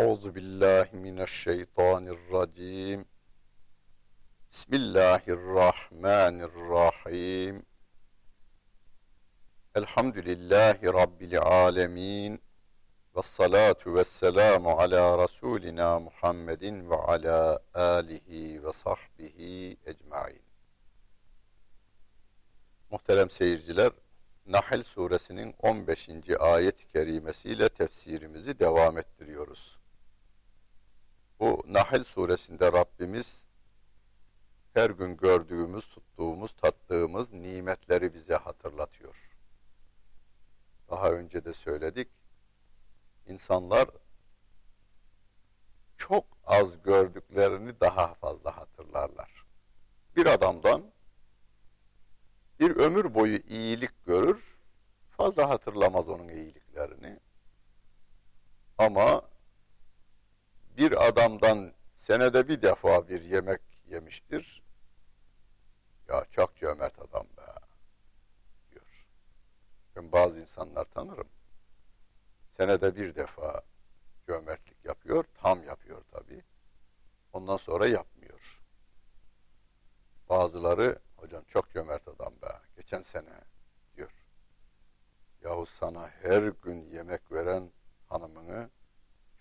أعوذ بالله من الشيطان الرجيم بسم الله الرحمن الرحيم الحمد لله رب العالمين والصلاة والسلام على رسولنا محمد وعلى آله وصحبه ecmain. Muhterem seyirciler, Nahl suresinin 15. ayet-i kerimesiyle tefsirimizi devam ettiriyoruz. Bu Nahl suresinde Rabbimiz her gün gördüğümüz, tuttuğumuz, tattığımız nimetleri bize hatırlatıyor. Daha önce de söyledik. İnsanlar çok az gördüklerini daha fazla hatırlarlar. Bir adamdan bir ömür boyu iyilik görür, fazla hatırlamaz onun iyiliklerini. Ama bir adamdan senede bir defa bir yemek yemiştir. Ya çok cömert adam be diyor. Ben bazı insanlar tanırım. Senede bir defa cömertlik yapıyor, tam yapıyor tabii. Ondan sonra yapmıyor. Bazıları hocam çok cömert adam be. Geçen sene diyor. Yahu sana her gün yemek veren hanımını,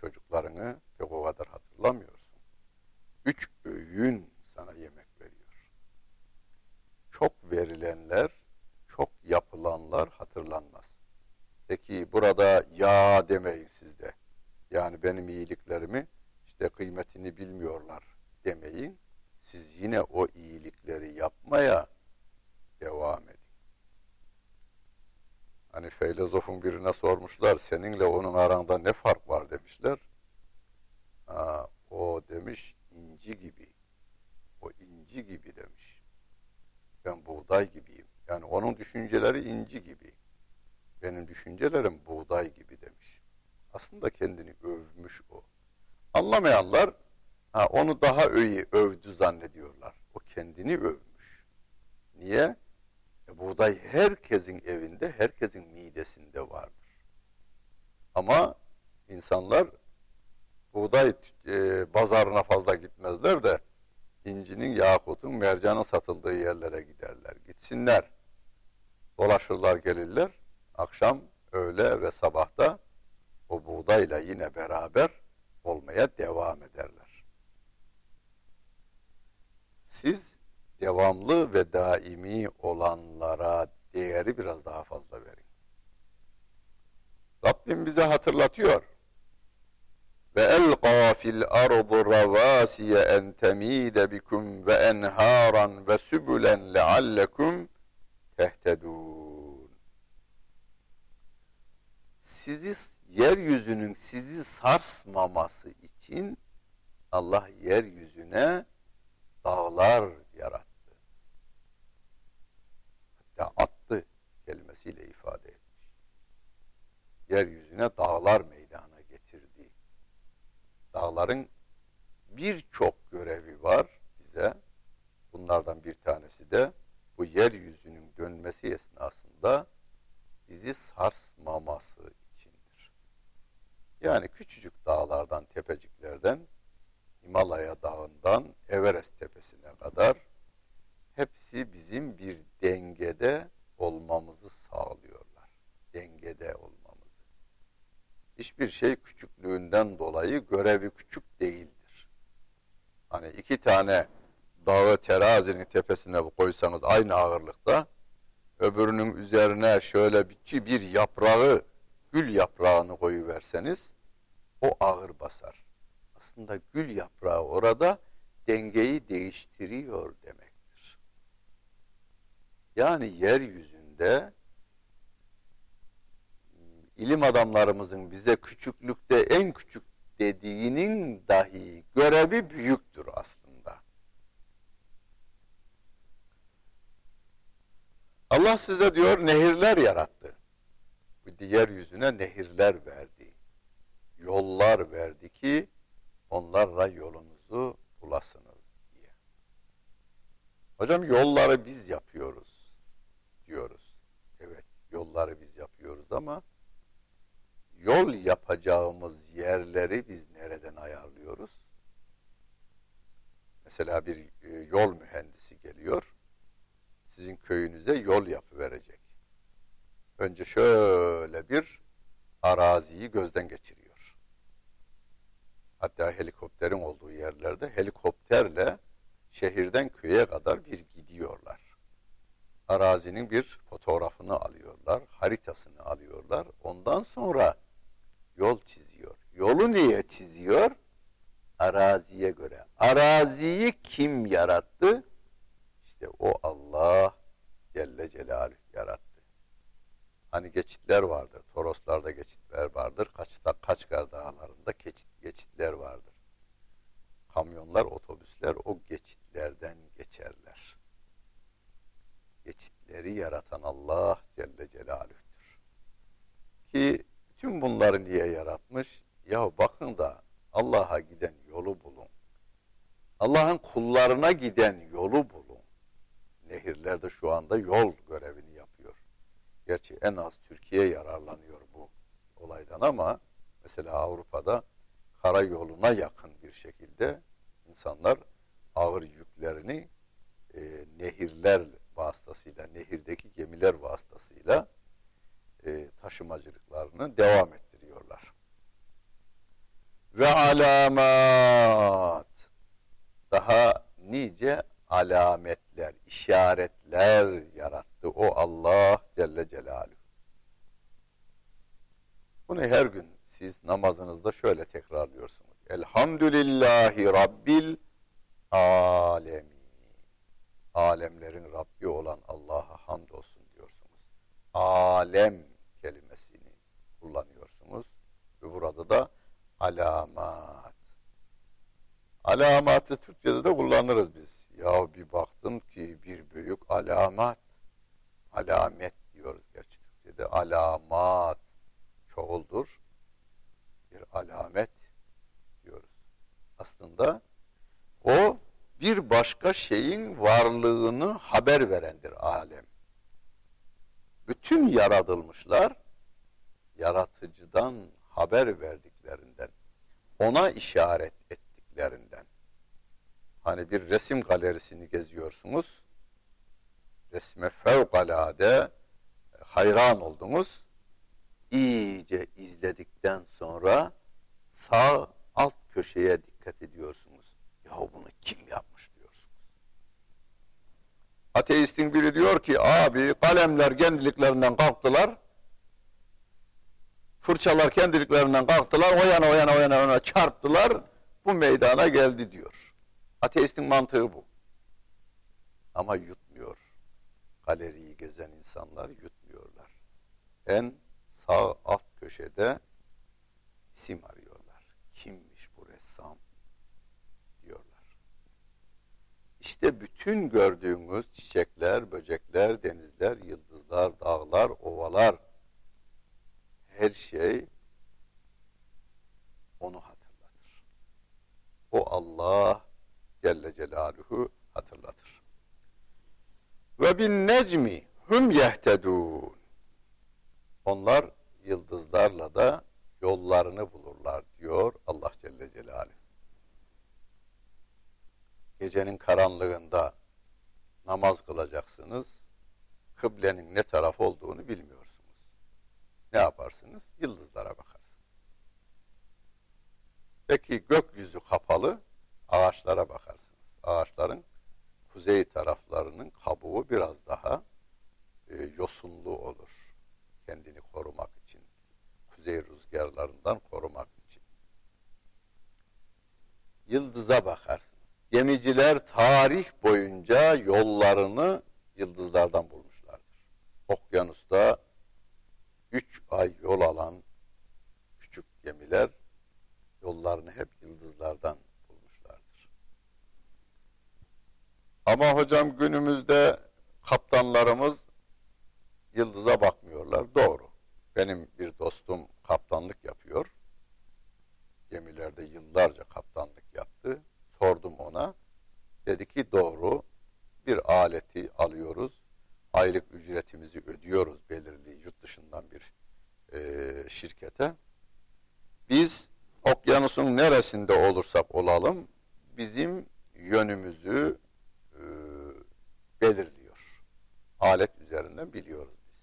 çocuklarını pek o kadar hatırlamıyorsun. Üç öğün sana yemek veriyor. Çok verilenler, çok yapılanlar hatırlanmaz. Peki burada ya demeyin sizde. Yani benim iyiliklerimi işte kıymetini bilmiyorlar demeyin. Siz yine o iyilikleri yapmaya devam edin. Filozofun birine sormuşlar, seninle onun aranda ne fark var demişler. Ha, o demiş, inci gibi. O inci gibi demiş. Ben buğday gibiyim. Yani onun düşünceleri inci gibi. Benim düşüncelerim buğday gibi demiş. Aslında kendini övmüş o. Anlamayanlar ha, onu daha iyi övdü zannediyorlar. O kendini övmüş. Niye? E, buğday herkesin evinde, herkesin midesinde vardır. Ama insanlar buğday e, pazarına fazla gitmezler de incinin, yakutun, mercanın satıldığı yerlere giderler. Gitsinler. Dolaşırlar, gelirler. Akşam, öğle ve sabahta o buğdayla yine beraber olmaya devam ederler. Siz devamlı ve daimi olanlara değeri biraz daha fazla verin. Rabbim bize hatırlatıyor. Ve elqa fil ardı ravasiye en temide bikum ve enharan ve sübülen leallekum tehtedun. Sizi yeryüzünün sizi sarsmaması için Allah yeryüzüne dağlar yarattı. Hatta attı kelimesiyle ifade etmiş. Yeryüzüne dağlar meydana getirdi. Dağların birçok görevi var bize. Bunlardan bir tanesi de bu yeryüzünün dönmesi esnasında bizi sarsmaması içindir. Yani küçücük dağlardan, tepeciklerden Himalaya dağından Everest tepesine kadar hepsi bizim bir görevi küçük değildir. Hani iki tane dağı terazinin tepesine koysanız aynı ağırlıkta öbürünün üzerine şöyle bir, bir yaprağı, gül yaprağını koyuverseniz o ağır basar. Aslında gül yaprağı orada dengeyi değiştiriyor demektir. Yani yeryüzünde ilim adamlarımızın bize küçüklükte en küçük dediğinin dahi görevi büyüktür aslında. Allah size diyor nehirler yarattı. Bu yeryüzüne nehirler verdi. Yollar verdi ki onlarla yolunuzu bulasınız diye. Hocam yolları biz yapıyoruz diyoruz. Evet yolları biz yapıyoruz ama yol yapacağımız yerleri biz nereden ayarlıyoruz? Mesela bir e, yol mühendisi geliyor. Sizin köyünüze yol yapıverecek. Önce şöyle bir araziyi gözden geçiriyor. Hatta helikopterin olduğu yerlerde helikopterle şehirden köye kadar bir gidiyorlar. Arazinin bir fotoğrafını alıyorlar, haritasını alıyorlar. Ondan sonra yol çiziyor. Yolu niye çiziyor? Araziye göre. Araziyi kim yarattı? İşte o Allah Celle Celaluhu yarattı. Hani geçitler vardır. Toroslarda geçitler vardır. Kaçta, Kaçkar dağlarında geçit, geçitler vardır. Kamyonlar, otobüsler o geçitlerden geçerler. Geçitleri yaratan Allah Celle Celaluhu'dur. Ki tüm bunları niye yaratmış? Ya bakın da Allah'a giden yolu bulun. Allah'ın kullarına giden yolu bulun. Nehirlerde şu anda yol görevini yapıyor. Gerçi en az Türkiye yararlanıyor bu olaydan ama mesela Avrupa'da karayoluna yakın bir şekilde insanlar ağır yüklerini e, nehirler vasıtasıyla, nehirdeki gemiler vasıtasıyla e, taşımacılıklarını devam ettiriyorlar. Ve alamat daha nice alametler, işaretler yarattı o Allah Celle Celaluhu. Bunu her gün siz namazınızda şöyle tekrarlıyorsunuz. Elhamdülillahi Rabbil alemin. Alemlerin Rabbi olan Allah'a hamdolsun diyorsunuz. Alem kullanıyorsunuz. Ve burada da alamat. Alamatı Türkçe'de de kullanırız biz. Ya bir baktım ki bir büyük alamat. Alamet diyoruz gerçi Türkçe'de. Alamat çoğuldur. Bir alamet diyoruz. Aslında o bir başka şeyin varlığını haber verendir alem. Bütün yaratılmışlar yaratıcıdan haber verdiklerinden, ona işaret ettiklerinden. Hani bir resim galerisini geziyorsunuz, resme fevkalade hayran oldunuz, iyice izledikten sonra sağ alt köşeye dikkat ediyorsunuz. Ya bunu kim yapmış diyorsunuz. Ateistin biri diyor ki abi kalemler kendiliklerinden kalktılar. Fırçalar kendiliklerinden kalktılar. O yana o yana çarptılar. Bu meydana geldi diyor. Ateistin mantığı bu. Ama yutmuyor. Galeriyi gezen insanlar yutmuyorlar. En sağ alt köşede isim arıyorlar. Kimmiş bu ressam? diyorlar. İşte bütün gördüğümüz çiçekler, böcekler, denizler, yıldızlar, dağlar, ovalar her şey onu hatırlatır. O Allah Celle Celaluhu hatırlatır. Ve bin necmi hum yehtedun. Onlar yıldızlarla da yollarını bulurlar diyor Allah Celle Celaluhu. Gecenin karanlığında namaz kılacaksınız. Kıblenin ne taraf olduğunu bilmiyorsunuz. Ne yaparsınız? Yıldızlara bakarsınız. Peki gökyüzü kapalı, ağaçlara bakarsınız. Ağaçların kuzey taraflarının kabuğu biraz daha e, yosunlu olur. Kendini korumak için. Kuzey rüzgarlarından korumak için. Yıldıza bakarsınız. Gemiciler tarih boyunca yollarını yıldızlardan bulmuşlardır. Okyanusta üç ay yol alan küçük gemiler yollarını hep yıldızlardan bulmuşlardır. Ama hocam günümüzde kaptanlarımız yıldıza bakmıyorlar. Doğru. Benim bir dostum kaptanlık yapıyor. Gemilerde yıllarca kaptanlık yaptı. Sordum ona. Dedi ki doğru. Bir aleti alıyoruz. Aylık ücretimizi ödüyoruz belirli yurt dışından bir e, şirkete. Biz okyanusun neresinde olursak olalım bizim yönümüzü e, belirliyor. Alet üzerinden biliyoruz biz.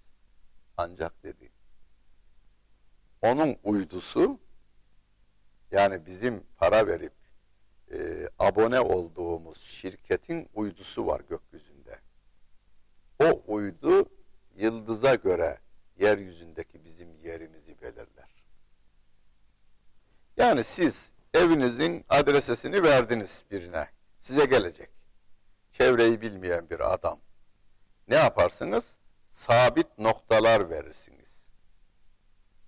Ancak dedi, onun uydusu yani bizim para verip e, abone olduğumuz şirketin uydusu var gökyüzünde. O uydu yıldıza göre yeryüzündeki bizim yerimizi belirler. Yani siz evinizin adresesini verdiniz birine. Size gelecek. Çevreyi bilmeyen bir adam. Ne yaparsınız? Sabit noktalar verirsiniz.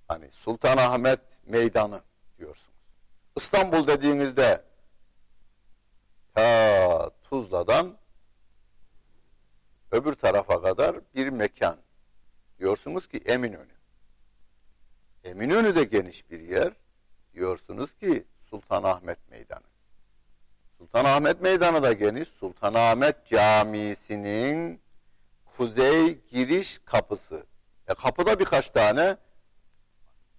Hani Sultanahmet Meydanı diyorsunuz. İstanbul dediğinizde ta Tuzla'dan öbür tarafa kadar bir mekan. Diyorsunuz ki Eminönü. Eminönü de geniş bir yer. Diyorsunuz ki Sultanahmet Meydanı. Sultanahmet Meydanı da geniş. Sultanahmet Camisi'nin kuzey giriş kapısı. E kapıda birkaç tane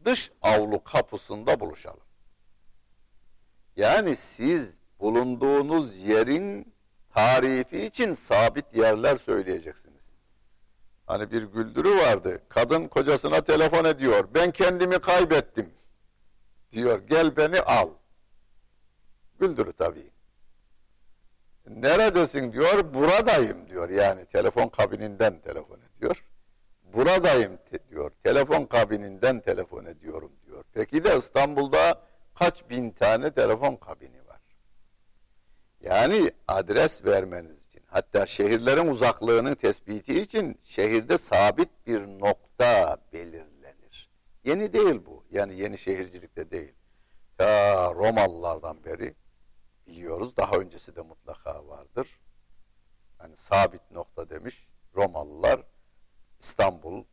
dış avlu kapısında buluşalım. Yani siz bulunduğunuz tarifi için sabit yerler söyleyeceksiniz. Hani bir güldürü vardı. Kadın kocasına telefon ediyor. Ben kendimi kaybettim. Diyor gel beni al. Güldürü tabii. Neredesin diyor. Buradayım diyor. Yani telefon kabininden telefon ediyor. Buradayım diyor. Telefon kabininden telefon ediyorum diyor. Peki de İstanbul'da kaç bin tane telefon kabini? Yani adres vermeniz için hatta şehirlerin uzaklığının tespiti için şehirde sabit bir nokta belirlenir. Yeni değil bu. Yani yeni şehircilikte değil. Ta Romalılardan beri biliyoruz. Daha öncesi de mutlaka vardır. Yani sabit nokta demiş Romalılar İstanbul,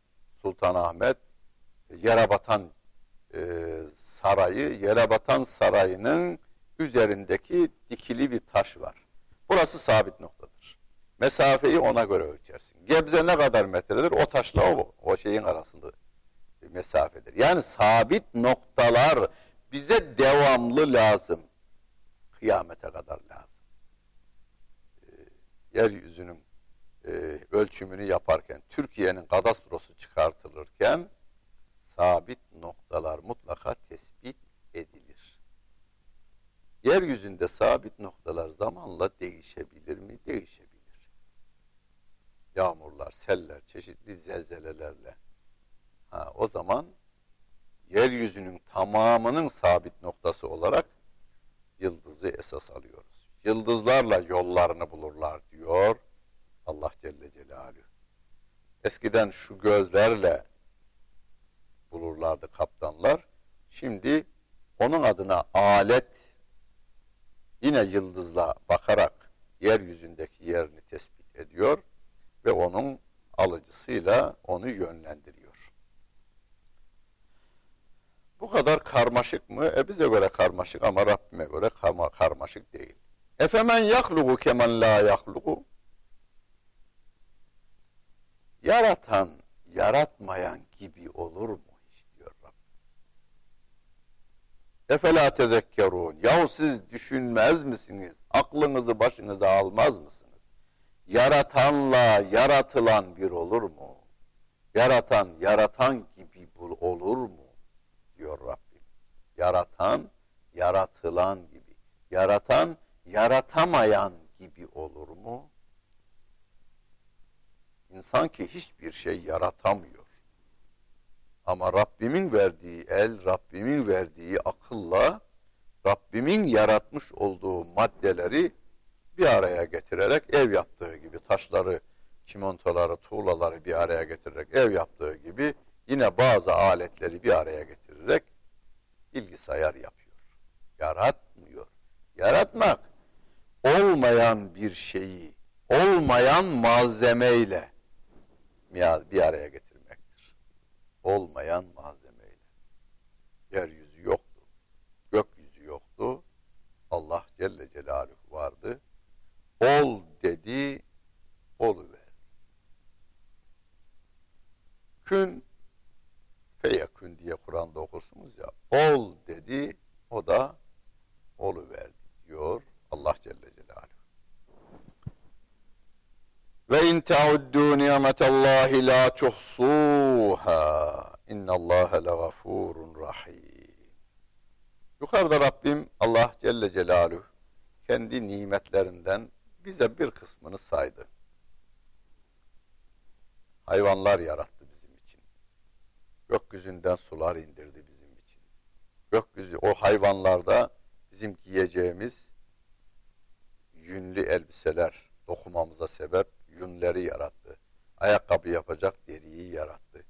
Sultanahmet, Yerebatan e, Sarayı, Yerebatan Sarayı'nın üzerindeki dikili bir taş var. Burası sabit noktadır. Mesafeyi ona göre ölçersin. Gebze ne kadar metredir? O taşla o, o şeyin arasında mesafedir. Yani sabit noktalar bize devamlı lazım. Kıyamete kadar lazım. E, yeryüzünün e, ölçümünü yaparken, Türkiye'nin kadastrosu çıkartılırken sabit noktalar mutlaka tespit edilir. Yeryüzünde sabit noktalar zamanla değişebilir mi? Değişebilir. Yağmurlar, seller, çeşitli zelzelelerle. Ha, o zaman yeryüzünün tamamının sabit noktası olarak yıldızı esas alıyoruz. Yıldızlarla yollarını bulurlar diyor Allah Celle Celaluhu. Eskiden şu gözlerle bulurlardı kaptanlar. Şimdi onun adına alet yine yıldızla bakarak yeryüzündeki yerini tespit ediyor ve onun alıcısıyla onu yönlendiriyor. Bu kadar karmaşık mı? E bize göre karmaşık ama Rabbime göre karma, karmaşık değil. Efemen yahlugu kemen la yahlugu Yaratan, yaratmayan gibi olur mu hiç diyor Rabbim. Efela tezekkerun. Yahu siz düşünmez misiniz? Aklınızı başınıza almaz mısınız? Yaratanla yaratılan bir olur mu? Yaratan, yaratan gibi olur mu? Diyor Rabbim. Yaratan, yaratılan gibi. Yaratan, yaratamayan gibi olur mu? İnsan ki hiçbir şey yaratamıyor. Ama Rabbimin verdiği el, Rabbimin verdiği akılla, Rabbimin yaratmış olduğu maddeleri bir araya getirerek ev yaptığı gibi taşları, çimentoları, tuğlaları bir araya getirerek ev yaptığı gibi yine bazı aletleri bir araya getirerek bilgisayar yapıyor. Yaratmıyor. Yaratmak olmayan bir şeyi olmayan malzemeyle bir araya getirmektir olmayan malzemeyle. Yeryüzü yoktu. Gökyüzü yoktu. Allah Celle Celaluhu vardı. Ol dedi, oluverdi. Kün feyekün diye Kur'an'da okursunuz ya. Ol dedi, o da oluverdi diyor Allah Celle Celaluhu. Ve in teuddu ni'metallahi la tuhsun tuhsuha. İnnallâhe legafurun rahim. Yukarıda Rabbim Allah Celle Celaluhu kendi nimetlerinden bize bir kısmını saydı. Hayvanlar yarattı bizim için. Gökyüzünden sular indirdi bizim için. Gökyüzü o hayvanlarda bizim giyeceğimiz yünlü elbiseler dokumamıza sebep yünleri yarattı. Ayakkabı yapacak deriyi yarattı.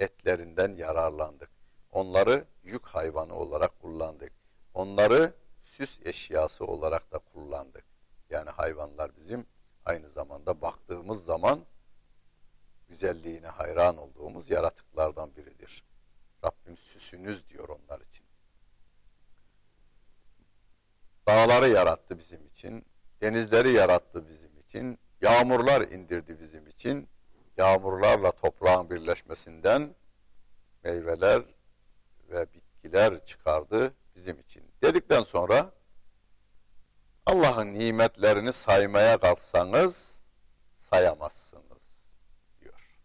Etlerinden yararlandık. Onları yük hayvanı olarak kullandık. Onları süs eşyası olarak da kullandık. Yani hayvanlar bizim aynı zamanda baktığımız zaman güzelliğine hayran olduğumuz yaratıklardan biridir. Rabbim süsünüz diyor onlar için. Dağları yarattı bizim için, denizleri yarattı bizim için, yağmurlar indirdi bizim için. Yağmurlarla toprağın birleşmesinden meyveler ve bitkiler çıkardı bizim için. Dedikten sonra Allah'ın nimetlerini saymaya kalksanız sayamazsınız diyor.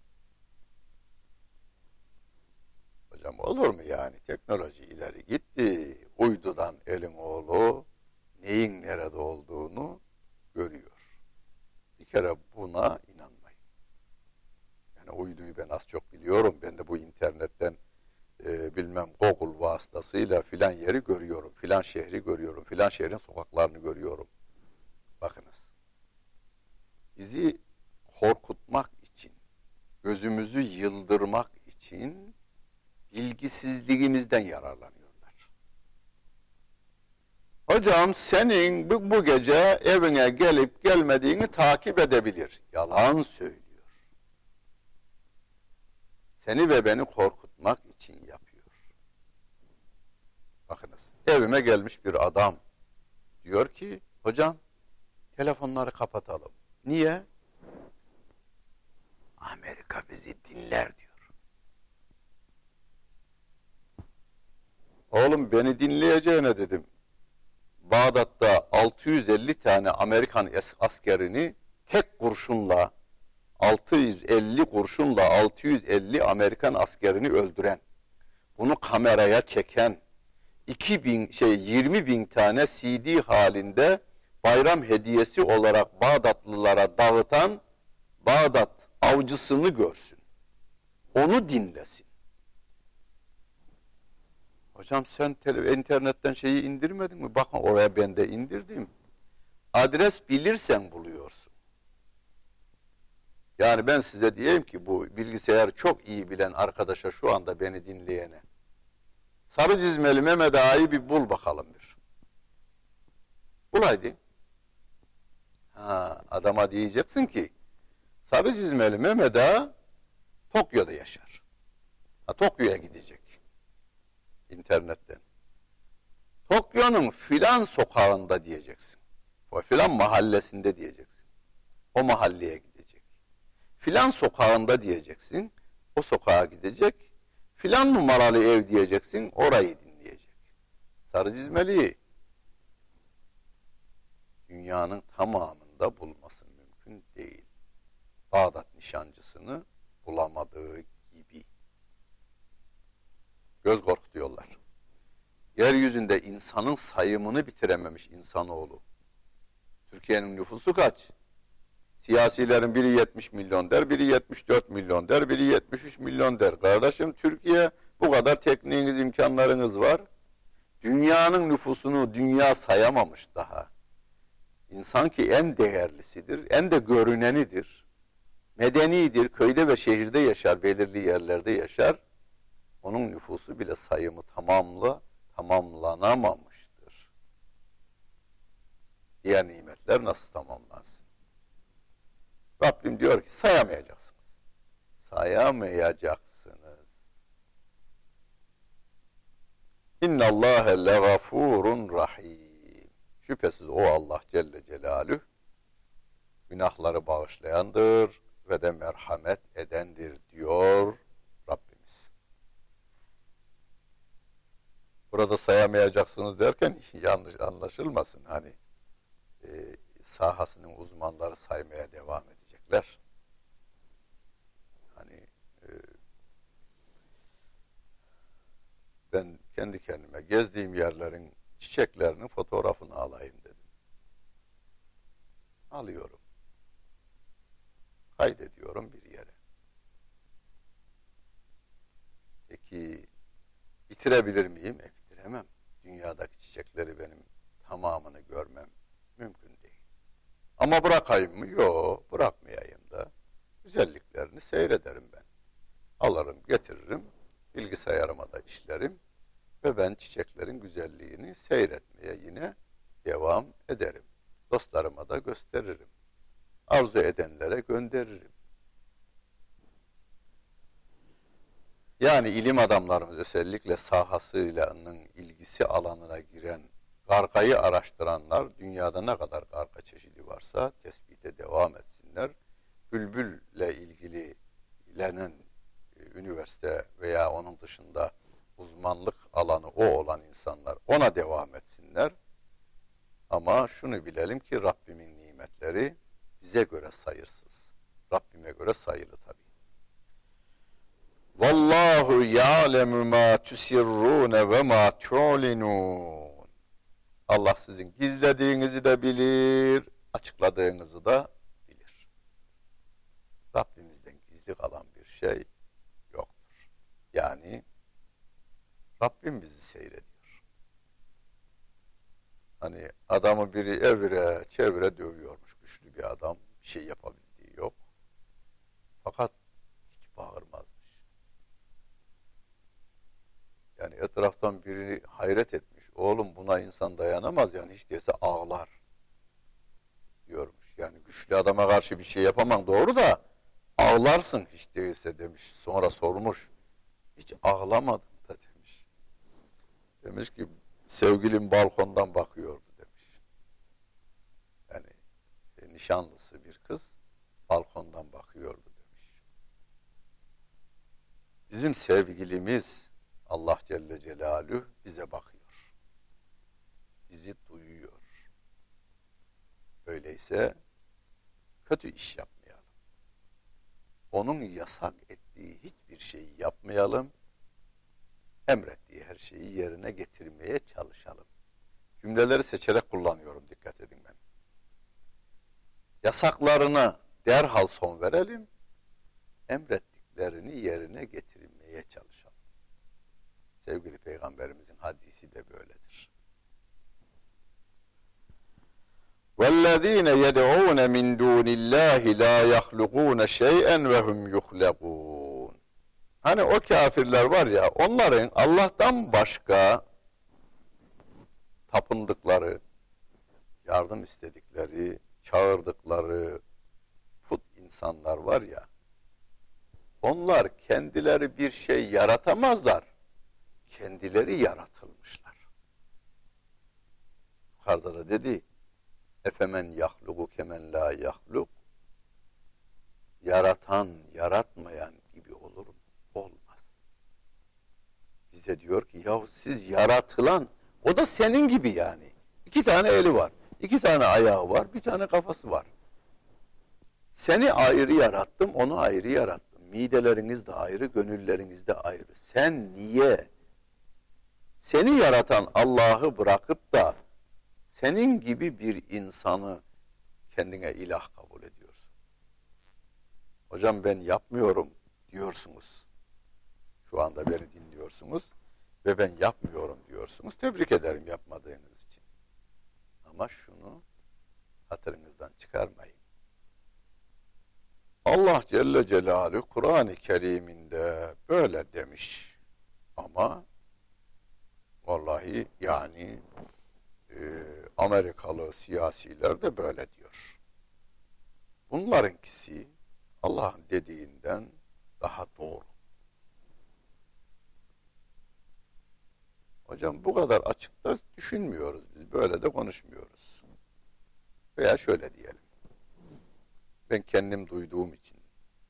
Hocam olur mu yani? Teknoloji ileri gitti. Uydudan elin oğlu neyin nerede olduğunu görüyor. Bir kere buna. Yani uyduyu ben az çok biliyorum. Ben de bu internetten e, bilmem Google vasıtasıyla filan yeri görüyorum. Filan şehri görüyorum. Filan şehrin sokaklarını görüyorum. Bakınız. Bizi korkutmak için, gözümüzü yıldırmak için bilgisizliğimizden yararlanıyorlar. Hocam senin bu, bu gece evine gelip gelmediğini takip edebilir. Yalan söylüyor. Seni ve beni korkutmak için yapıyor. Bakınız evime gelmiş bir adam diyor ki hocam telefonları kapatalım. Niye? Amerika bizi dinler diyor. Oğlum beni dinleyeceğine dedim. Bağdat'ta 650 tane Amerikan askerini tek kurşunla 650 kurşunla 650 Amerikan askerini öldüren, bunu kameraya çeken, 2000 şey 20 bin tane CD halinde bayram hediyesi olarak Bağdatlılara dağıtan Bağdat avcısını görsün. Onu dinlesin. Hocam sen internetten şeyi indirmedin mi? Bakın oraya ben de indirdim. Adres bilirsen buluyorsun. Yani ben size diyeyim ki bu bilgisayar çok iyi bilen arkadaşa şu anda beni dinleyene. Sarı çizmeli Mehmet Ağa'yı bir bul bakalım bir. Bul haydi. Ha, adama diyeceksin ki sarı çizmeli Mehmet Ağa Tokyo'da yaşar. Ha, Tokyo'ya gidecek. internetten. Tokyo'nun filan sokağında diyeceksin. O filan mahallesinde diyeceksin. O mahalleye gidecek. Filan sokağında diyeceksin. O sokağa gidecek. Filan numaralı ev diyeceksin. Orayı dinleyecek. Sarı çizmeli dünyanın tamamında bulması mümkün değil. Bağdat nişancısını bulamadığı gibi. Göz korkutuyorlar. Yeryüzünde insanın sayımını bitirememiş insanoğlu. Türkiye'nin nüfusu kaç? Siyasilerin biri 70 milyon der, biri 74 milyon der, biri 73 milyon der. Kardeşim Türkiye bu kadar tekniğiniz, imkanlarınız var. Dünyanın nüfusunu dünya sayamamış daha. İnsan ki en değerlisidir, en de görünenidir. Medenidir, köyde ve şehirde yaşar, belirli yerlerde yaşar. Onun nüfusu bile sayımı tamamla tamamlanamamıştır. Diğer nimetler nasıl tamamlansın? Rabbim diyor ki sayamayacaksınız. Sayamayacaksınız. İnna Allahe legafurun rahim. Şüphesiz o Allah Celle Celaluhu günahları bağışlayandır ve de merhamet edendir diyor Rabbimiz. Burada sayamayacaksınız derken yanlış anlaşılmasın. Hani e, sahasının uzmanları saymaya devam Ver. Hani e, ben kendi kendime gezdiğim yerlerin çiçeklerinin fotoğrafını alayım dedim. Alıyorum. Kaydediyorum bir yere. Peki bitirebilir miyim? E bitiremem. Dünyadaki çiçekleri benim tamamını görmem mümkün ama bırakayım mı? Yok, bırakmayayım da. Güzelliklerini seyrederim ben. Alırım, getiririm, bilgisayarıma da işlerim ve ben çiçeklerin güzelliğini seyretmeye yine devam ederim. Dostlarıma da gösteririm. Arzu edenlere gönderirim. Yani ilim adamlarımız özellikle sahasıyla ilgisi alanına giren, kargayı araştıranlar dünyada ne kadar karga çeşidi varsa tespite devam etsinler. Bülbülle ilgili lenen e, üniversite veya onun dışında uzmanlık alanı o olan insanlar ona devam etsinler. Ama şunu bilelim ki Rabbimin nimetleri bize göre sayırsız. Rabbime göre sayılı tabi. Vallahu ya'lemu ma tusirrun ve ma tu'linun. Allah sizin gizlediğinizi de bilir, açıkladığınızı da bilir. Rabbimizden gizli kalan bir şey yoktur. Yani Rabbim bizi seyrediyor. Hani adamı biri evire çevire dövüyormuş. Güçlü bir adam. Bir şey yapabildiği yok. Fakat hiç bağırmazmış. Yani etraftan biri hayret etmiş. Oğlum buna insan dayanamaz yani hiç değilse ağlar. Diyormuş. Yani güçlü adama karşı bir şey yapamam doğru da ağlarsın hiç değilse demiş. Sonra sormuş. Hiç ağlamadım da demiş. Demiş ki sevgilim balkondan bakıyordu demiş. Yani e, nişanlısı bir kız balkondan bakıyordu demiş. Bizim sevgilimiz Allah Celle Celaluhu bize bakıyor. Bizi duyuyor. Öyleyse kötü iş yapmayalım. Onun yasak ettiği hiçbir şeyi yapmayalım. Emrettiği her şeyi yerine getirmeye çalışalım. Cümleleri seçerek kullanıyorum dikkat edin ben. Yasaklarına derhal son verelim. Emrettiklerini yerine getirmeye çalışalım. Sevgili Peygamberimizin hadisi de böyledir. وَالَّذ۪ينَ يَدْعُونَ مِنْ دُونِ اللّٰهِ لَا يَخْلُقُونَ شَيْئًا وَهُمْ يُخْلَقُونَ Hani o kafirler var ya, onların Allah'tan başka tapındıkları, yardım istedikleri, çağırdıkları put insanlar var ya, onlar kendileri bir şey yaratamazlar. Kendileri yaratılmışlar. Yukarıda da dedi, Efemen yahlugu kemen la yahluk. Yaratan, yaratmayan gibi olur mu? Olmaz. Bize diyor ki yahu siz yaratılan, o da senin gibi yani. İki tane eli var, iki tane ayağı var, bir tane kafası var. Seni ayrı yarattım, onu ayrı yarattım. Mideleriniz de ayrı, gönülleriniz de ayrı. Sen niye seni yaratan Allah'ı bırakıp da senin gibi bir insanı kendine ilah kabul ediyorsun. Hocam ben yapmıyorum diyorsunuz. Şu anda beni dinliyorsunuz ve ben yapmıyorum diyorsunuz. Tebrik ederim yapmadığınız için. Ama şunu hatırınızdan çıkarmayın. Allah Celle Celaluhu Kur'an-ı Kerim'inde böyle demiş. Ama vallahi yani e, Amerikalı siyasiler de böyle diyor. Bunlarınkisi Allah'ın dediğinden daha doğru. Hocam bu kadar açıkta düşünmüyoruz biz. Böyle de konuşmuyoruz. Veya şöyle diyelim. Ben kendim duyduğum için,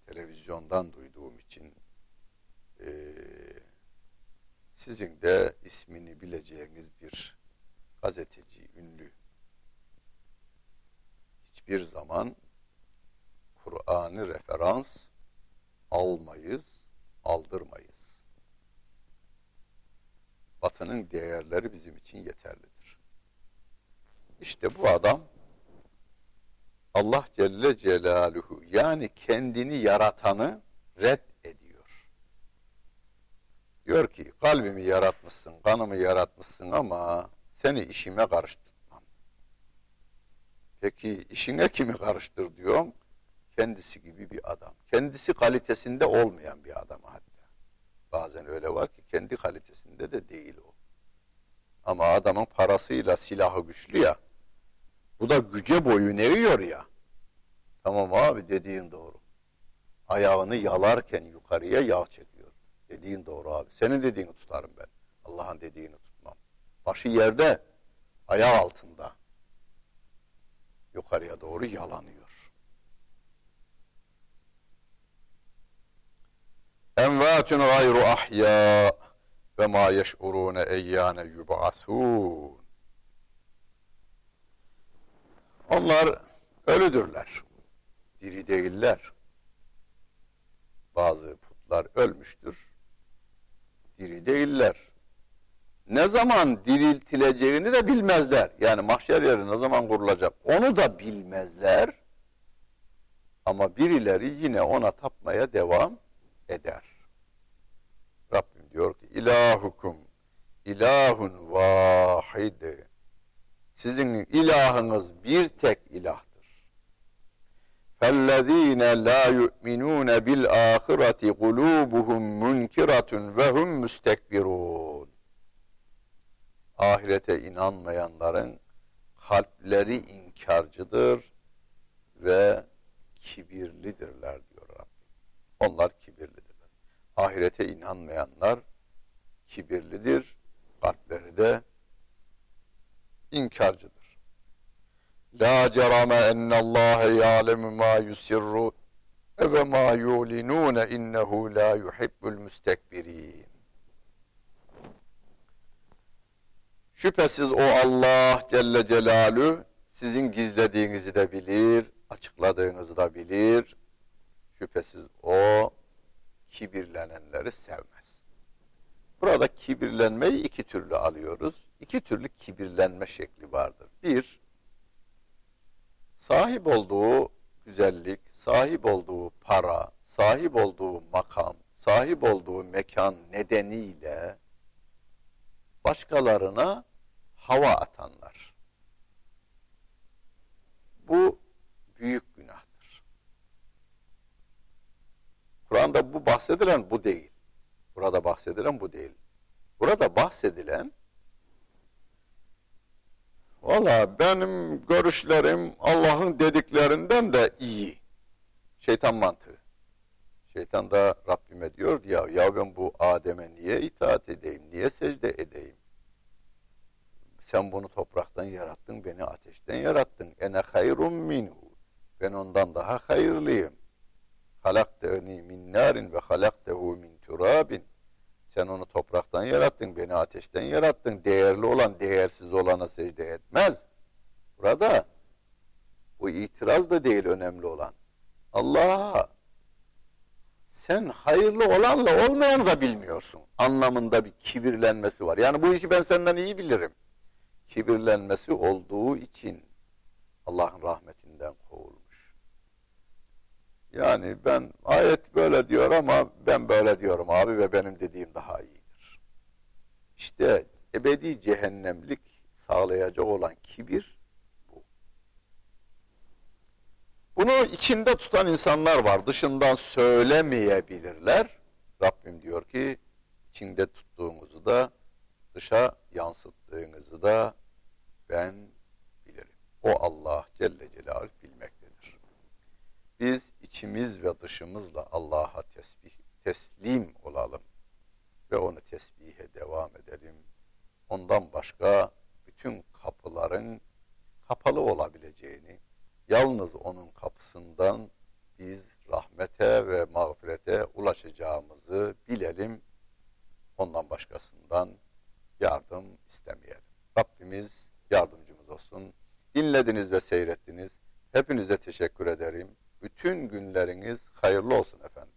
televizyondan duyduğum için e, sizin de ismini bileceğiniz bir gazeteci, ünlü hiçbir zaman Kur'an'ı referans almayız, aldırmayız. Batının değerleri bizim için yeterlidir. İşte bu adam Allah Celle Celaluhu yani kendini yaratanı red ediyor. Diyor ki kalbimi yaratmışsın, kanımı yaratmışsın ama seni işime karıştırmam. Peki işine kimi karıştır diyorum? Kendisi gibi bir adam. Kendisi kalitesinde olmayan bir adam hatta. Bazen öyle var ki kendi kalitesinde de değil o. Ama adamın parasıyla silahı güçlü ya. Bu da güce boyun eğiyor ya. Tamam abi dediğin doğru. Ayağını yalarken yukarıya yağ çekiyor. Dediğin doğru abi. Senin dediğini tutarım ben. Allah'ın dediğini tutmam. Başı yerde, ayağı altında. Yukarıya doğru yalanıyor. Envatun gayru ahya ve ma yeş'urune eyyane yub'asun. Onlar ölüdürler. Diri değiller. Bazı putlar ölmüştür. Diri değiller ne zaman diriltileceğini de bilmezler. Yani mahşer yeri ne zaman kurulacak onu da bilmezler. Ama birileri yine ona tapmaya devam eder. Rabbim diyor ki ilahukum ilahun vahidi. Sizin ilahınız bir tek ilahtır. Fellezine la yu'minun bil ahireti kulubuhum munkiratun ve hum. Ahirete inanmayanların kalpleri inkarcıdır ve kibirlidirler diyor Rabbim. Onlar kibirlidirler. Ahirete inanmayanlar kibirlidir, kalpleri de inkarcıdır. La cerame ennallâhe yâlemu mâ yusirru ve mâ yulinûne innehu la yuhibbul müstekbirin. Şüphesiz o Allah Celle Celalü sizin gizlediğinizi de bilir, açıkladığınızı da bilir. Şüphesiz o kibirlenenleri sevmez. Burada kibirlenmeyi iki türlü alıyoruz. İki türlü kibirlenme şekli vardır. Bir, sahip olduğu güzellik, sahip olduğu para, sahip olduğu makam, sahip olduğu mekan nedeniyle başkalarına hava atanlar. Bu büyük günahtır. Kur'an'da bu bahsedilen bu değil. Burada bahsedilen bu değil. Burada bahsedilen Valla benim görüşlerim Allah'ın dediklerinden de iyi. Şeytan mantığı. Şeytan da Rabbime diyor ya, ya ben bu Adem'e niye itaat edeyim, niye secde edeyim? Sen bunu topraktan yarattın, beni ateşten yarattın. Ene hayrun minhu. Ben ondan daha hayırlıyım. Halakteni min narin ve halaktehu min turabin. Sen onu topraktan yarattın, beni ateşten yarattın. Değerli olan değersiz olana secde etmez. Burada bu itiraz da değil önemli olan. Allah'a sen hayırlı olanla olmayanı da bilmiyorsun. Anlamında bir kibirlenmesi var. Yani bu işi ben senden iyi bilirim. Kibirlenmesi olduğu için Allah'ın rahmetinden kovulmuş. Yani ben ayet böyle diyor ama ben böyle diyorum abi ve benim dediğim daha iyidir. İşte ebedi cehennemlik sağlayacak olan kibir bu. Bunu içinde tutan insanlar var. Dışından söylemeyebilirler. Rabbim diyor ki içinde tuttuğunuzu da dışa yansıttığınızı da ben bilirim. O Allah Celle Celaluhu bilmektedir. Biz içimiz ve dışımızla Allah'a tesbih, teslim olalım ve onu tesbihe devam edelim. Ondan başka bütün kapıların kapalı olabileceğini, yalnız onun kapısından biz rahmete ve mağfirete ulaşacağımızı bilelim. Ondan başkasından yardım istemeyelim. Rabbimiz yardımcımız olsun. Dinlediniz ve seyrettiniz. Hepinize teşekkür ederim. Bütün günleriniz hayırlı olsun efendim.